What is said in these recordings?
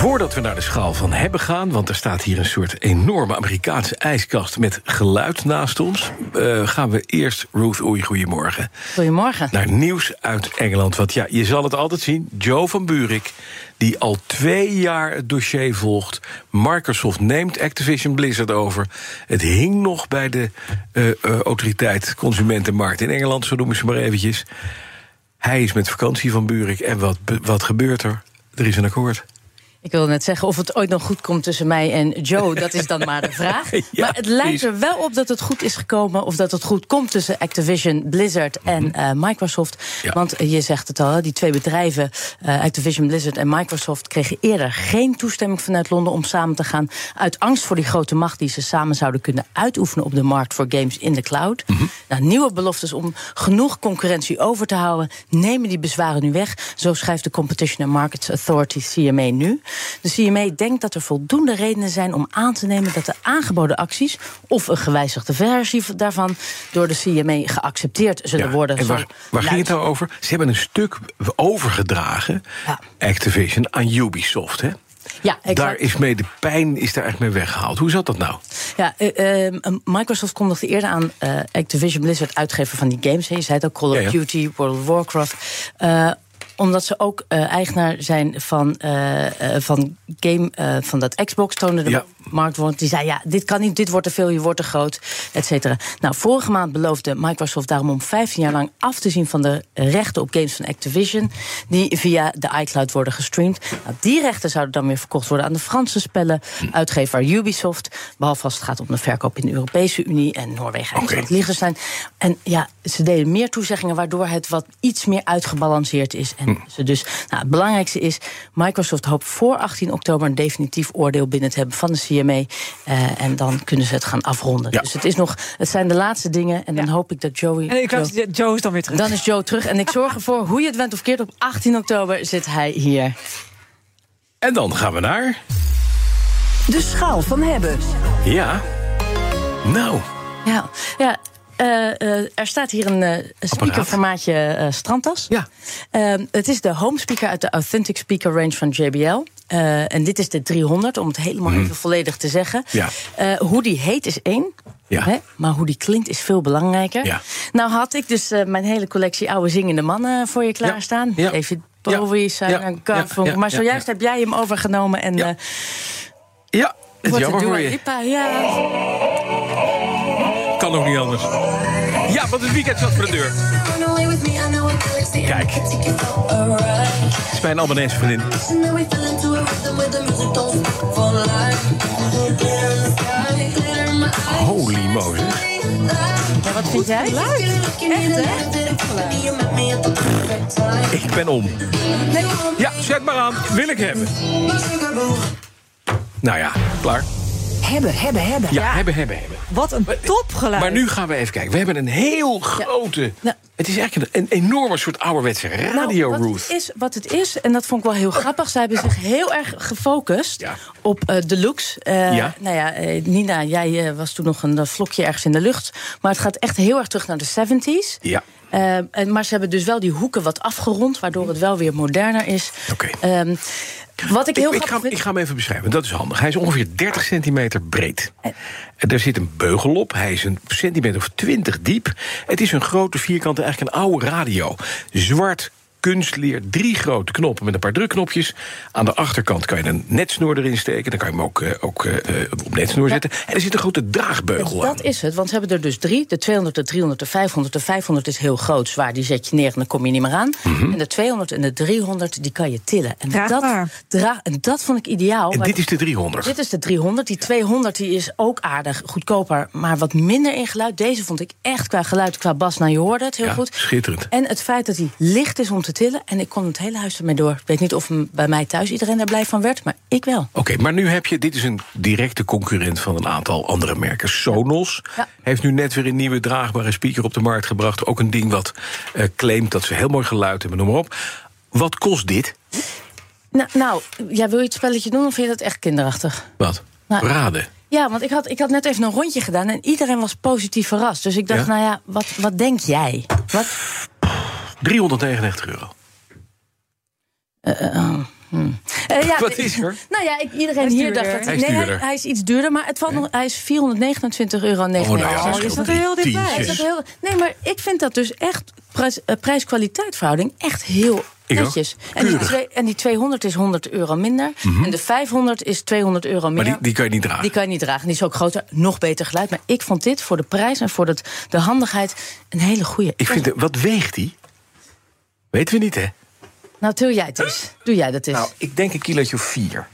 Voordat we naar de schaal van hebben gaan, want er staat hier een soort enorme Amerikaanse ijskast met geluid naast ons, uh, gaan we eerst, Ruth Oei, goedemorgen. Goedemorgen. Naar nieuws uit Engeland. Want ja, je zal het altijd zien. Joe van Buurik, die al twee jaar het dossier volgt. Microsoft neemt Activision Blizzard over. Het hing nog bij de uh, uh, autoriteit Consumentenmarkt in Engeland, zo noemen ze maar eventjes. Hij is met vakantie van Buurik. En wat, wat gebeurt er? Er is een akkoord. Ik wilde net zeggen of het ooit nog goed komt tussen mij en Joe. Dat is dan maar de vraag. ja, maar het lijkt er wel op dat het goed is gekomen. Of dat het goed komt tussen Activision, Blizzard en uh, Microsoft. Ja. Want je zegt het al, die twee bedrijven, uh, Activision, Blizzard en Microsoft, kregen eerder geen toestemming vanuit Londen om samen te gaan. Uit angst voor die grote macht die ze samen zouden kunnen uitoefenen op de markt voor games in de cloud. Mm -hmm. nou, nieuwe beloftes om genoeg concurrentie over te houden, nemen die bezwaren nu weg. Zo schrijft de Competition and Markets Authority, CMA, nu. De CMA denkt dat er voldoende redenen zijn om aan te nemen dat de aangeboden acties of een gewijzigde versie daarvan door de CMA geaccepteerd zullen ja, worden. En waar, waar ging het nou over? Ze hebben een stuk overgedragen, ja. Activision, aan Ubisoft. Hè? Ja, exact. Daar is mee de pijn is daar echt mee weggehaald. Hoe zat dat nou? Ja, uh, uh, Microsoft kondigde eerder aan uh, Activision Blizzard uitgever van die games. Je zei het ook, Call of ja, ja. Duty, World of Warcraft omdat ze ook uh, eigenaar zijn van, uh, uh, van game van dat Xbox, toonde de ja. markt. Want die zei: ja, dit kan niet, dit wordt te veel, je wordt te groot, et cetera. Nou, vorige maand beloofde Microsoft daarom om 15 jaar lang af te zien van de rechten op games van Activision, die via de iCloud worden gestreamd. Nou, die rechten zouden dan weer verkocht worden aan de Franse spellen, uitgever Ubisoft. Behalve als het gaat om de verkoop in de Europese Unie en Noorwegen en okay. Liechtenstein. En ja, ze deden meer toezeggingen, waardoor het wat iets meer uitgebalanceerd is. En ze dus, nou, het belangrijkste is, Microsoft hoopt voor 18 oktober een definitief oordeel binnen te hebben van de CMA. Uh, en dan kunnen ze het gaan afronden. Ja. Dus het, is nog, het zijn de laatste dingen. En dan ja. hoop ik dat Joey. En ik Joe, Joe is dan weer terug. Dan is Joe terug. En ik zorg ervoor, hoe je het went of keert, op 18 oktober zit hij hier. En dan gaan we naar. De schaal van hebben. Ja. Nou. Ja, ja er staat hier een uh, speakerformaatje strandtas. Ja. het is de home speaker uit de Authentic Speaker Range van JBL. en dit is de 300, om het helemaal mm. even volledig te zeggen. Ja. hoe die heet is één. Ja. Hè? Maar hoe die klinkt is veel belangrijker. Ja. Nou had ik dus mijn hele collectie oude zingende mannen voor je klaarstaan. Ja. David Bowie, Simon Garfunkel. Maar zojuist heb jij hem overgenomen. En, ja, ja het is jammer voor je. Lipa, ja. Kan ook niet anders. Ja, want het weekend staat voor de deur. Kijk. Het is mijn Albanese vriendin. Holy Moses. Ja, wat vind jij? Echt, Ik ben om. Ja, zet maar aan. Wil ik hebben. Nou ja, klaar. Hebben, hebben, hebben. Ja, ja, hebben, hebben, hebben. Wat een topgeluid. Maar nu gaan we even kijken. We hebben een heel grote... Ja. Nou, het is eigenlijk een, een enorme soort ouderwetse radio, nou, wat. Het is, wat het is, en dat vond ik wel heel grappig... zij hebben zich heel erg gefocust ja. op uh, de looks. Uh, ja. Nou ja, uh, Nina, jij uh, was toen nog een vlokje ergens in de lucht. Maar het gaat echt heel erg terug naar de 70s. Ja. Uh, en, maar ze hebben dus wel die hoeken wat afgerond... waardoor het wel weer moderner is. Oké. Okay. Um, wat ik heel ik, ik, ga, vind... ik ga hem even beschrijven, dat is handig. Hij is ongeveer 30 centimeter breed. Er zit een beugel op, hij is een centimeter of 20 diep. Het is een grote vierkante, eigenlijk een oude radio. Zwart kunstleer. Drie grote knoppen met een paar drukknopjes. Aan de achterkant kan je een netsnoer erin steken. Dan kan je hem ook, uh, ook uh, op netsnoer ja. zetten. En er zit een grote draagbeugel aan. Dat is het, want ze hebben er dus drie. De 200, de 300, de 500. De 500 is heel groot, zwaar. Die zet je neer en dan kom je niet meer aan. Mhm. Mm -hmm. En de 200 en de 300, die kan je tillen. En Draagbaar. dat, dra en dat vond ik ideaal. En dit is de 300? Dit is de 300. Die 200 die is ook aardig, goedkoper, maar wat minder in geluid. Deze vond ik echt qua geluid, qua bas, nou je hoorde het heel ja, goed. schitterend. En het feit dat hij licht is om te te tillen. En ik kon het hele huis ermee door. Ik weet niet of bij mij thuis iedereen daar blij van werd, maar ik wel. Oké, maar nu heb je, dit is een directe concurrent van een aantal andere merken. Sonos Ja. heeft nu net weer een nieuwe draagbare speaker op de markt gebracht. Ook een ding wat eh, claimt dat ze heel mooi geluid hebben, noem maar op. Wat kost dit? Nou, nou ja, wil je het spelletje doen of vind je dat echt kinderachtig? Wat? Nou, Raden. Ja, want ik had, ik had net even een rondje gedaan en iedereen was positief verrast. Dus ik dacht, Ja? nou ja, wat, wat denk jij? Wat? 399 euro. Eh, ja, Wat is er? Nou ja, ik, iedereen hier dacht dat Hij is nee, hij is iets duurder, maar het valt nog, hij is 429 euro. Oh, nou ja, dat Oh, is dat er heel dichtbij? Is dat heel, nee, maar ik vind dat dus echt prijs- eh, prijs-kwaliteit verhouding echt heel netjes. En die, twee, en die 200 is 100 euro minder. En de 500 is 200 euro meer. Maar die, die kan je niet dragen. Die kan je niet dragen. Die is ook groter, nog beter geluid. Maar ik vond dit voor de prijs en voor het, de handigheid een hele goede. Ik vind, wat weegt die? Weten we niet, hè? Nou, doe jij het eens. Doe jij dat eens. Nou, ik denk een kilootje of vier.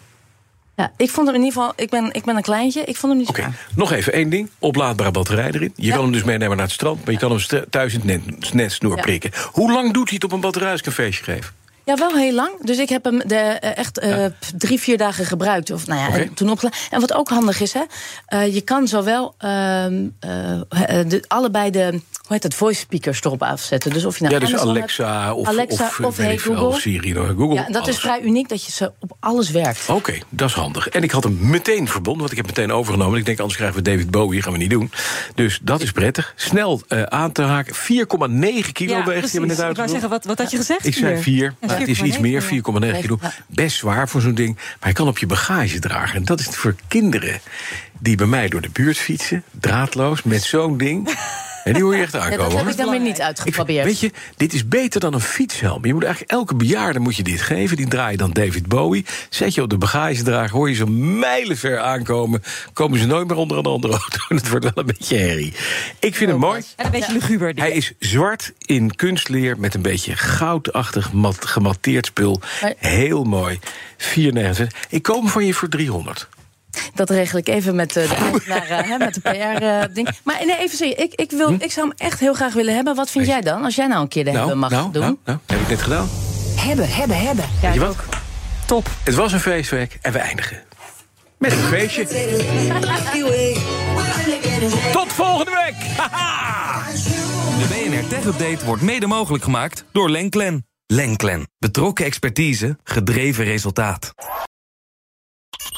ja, ik vond hem in ieder geval... Ik ben, ik ben een kleintje, ik vond hem niet zo Oké, raar. nog even één ding. Oplaadbare batterij erin. Je Ja. kan hem dus meenemen naar het strand... maar je kan hem thuis in het net, netsnoer Ja. prikken. Hoe lang doet hij het op een batterij als ik een feestje geef? Ja, wel heel lang. Dus ik heb hem de, eh, echt eh, drie, vier dagen gebruikt. Of, nou ja, toen opgeladen. En wat ook handig is, hè, eh, je kan zowel ehm, eh, eh, de, allebei de hoe heet het, voice speakers erop afzetten. Dus of je nou Ja, dus Amazon Alexa hebt, of, Alexa of, of, weet Hey ik veel, Google. Siri, Google. Ja, en dat is vrij uniek dat je ze op alles werkt. Oké, dat is handig. En ik had hem meteen verbonden, want ik heb meteen overgenomen. Ik denk, anders krijgen we David Bowie, gaan we niet doen. Dus dat is prettig. Snel eh, aan te haken. 4,9 kilo Ja, weegt, precies. net Ik wou uitgevoerd. zeggen, wat, wat had je gezegd? Ik zei Vier. 4, Ja, maar het is iets 4,9, meer, ja. 4,9 kilo. Best zwaar voor zo'n ding. Maar je kan op je bagage dragen. En dat is voor kinderen die bij mij door de buurt fietsen, draadloos, met zo'n ding. En die hoor je echt Ja, aankomen. dat heb ik dan weer niet Ik uitgeprobeerd. weet je, dit is beter dan een fietshelm. Je moet eigenlijk elke bejaarde moet je dit geven. Die draai je dan David Bowie. Zet je op de bagagedrager, hoor je ze mijlenver aankomen. Komen ze nooit meer onder een andere auto. En het wordt wel een beetje herrie. Ik vind hem mooi. En een beetje luguber. die. Hij is zwart in kunstleer met een beetje goudachtig mat, gematteerd spul. Heel mooi. 4,29. Ik koop hem van je voor 300. Dat regel ik even met, eh, de, eigenaar, eh, hè, met de PR-ding. maar nee, even zeggen, ik, ik, wil, ik zou hem echt heel graag willen hebben. Wat vind jij dan, als jij nou een keer de hebben mag nou, doen? nou, nou, heb ik net gedaan. Hebben, hebben, hebben. Ja, Weet je ook. Top. Het was een feestweek en we eindigen. Met een feestje. Tot volgende week! Haha! De BNR Tech Update wordt mede mogelijk gemaakt door Lenklen. Lenklen. Betrokken expertise, gedreven resultaat.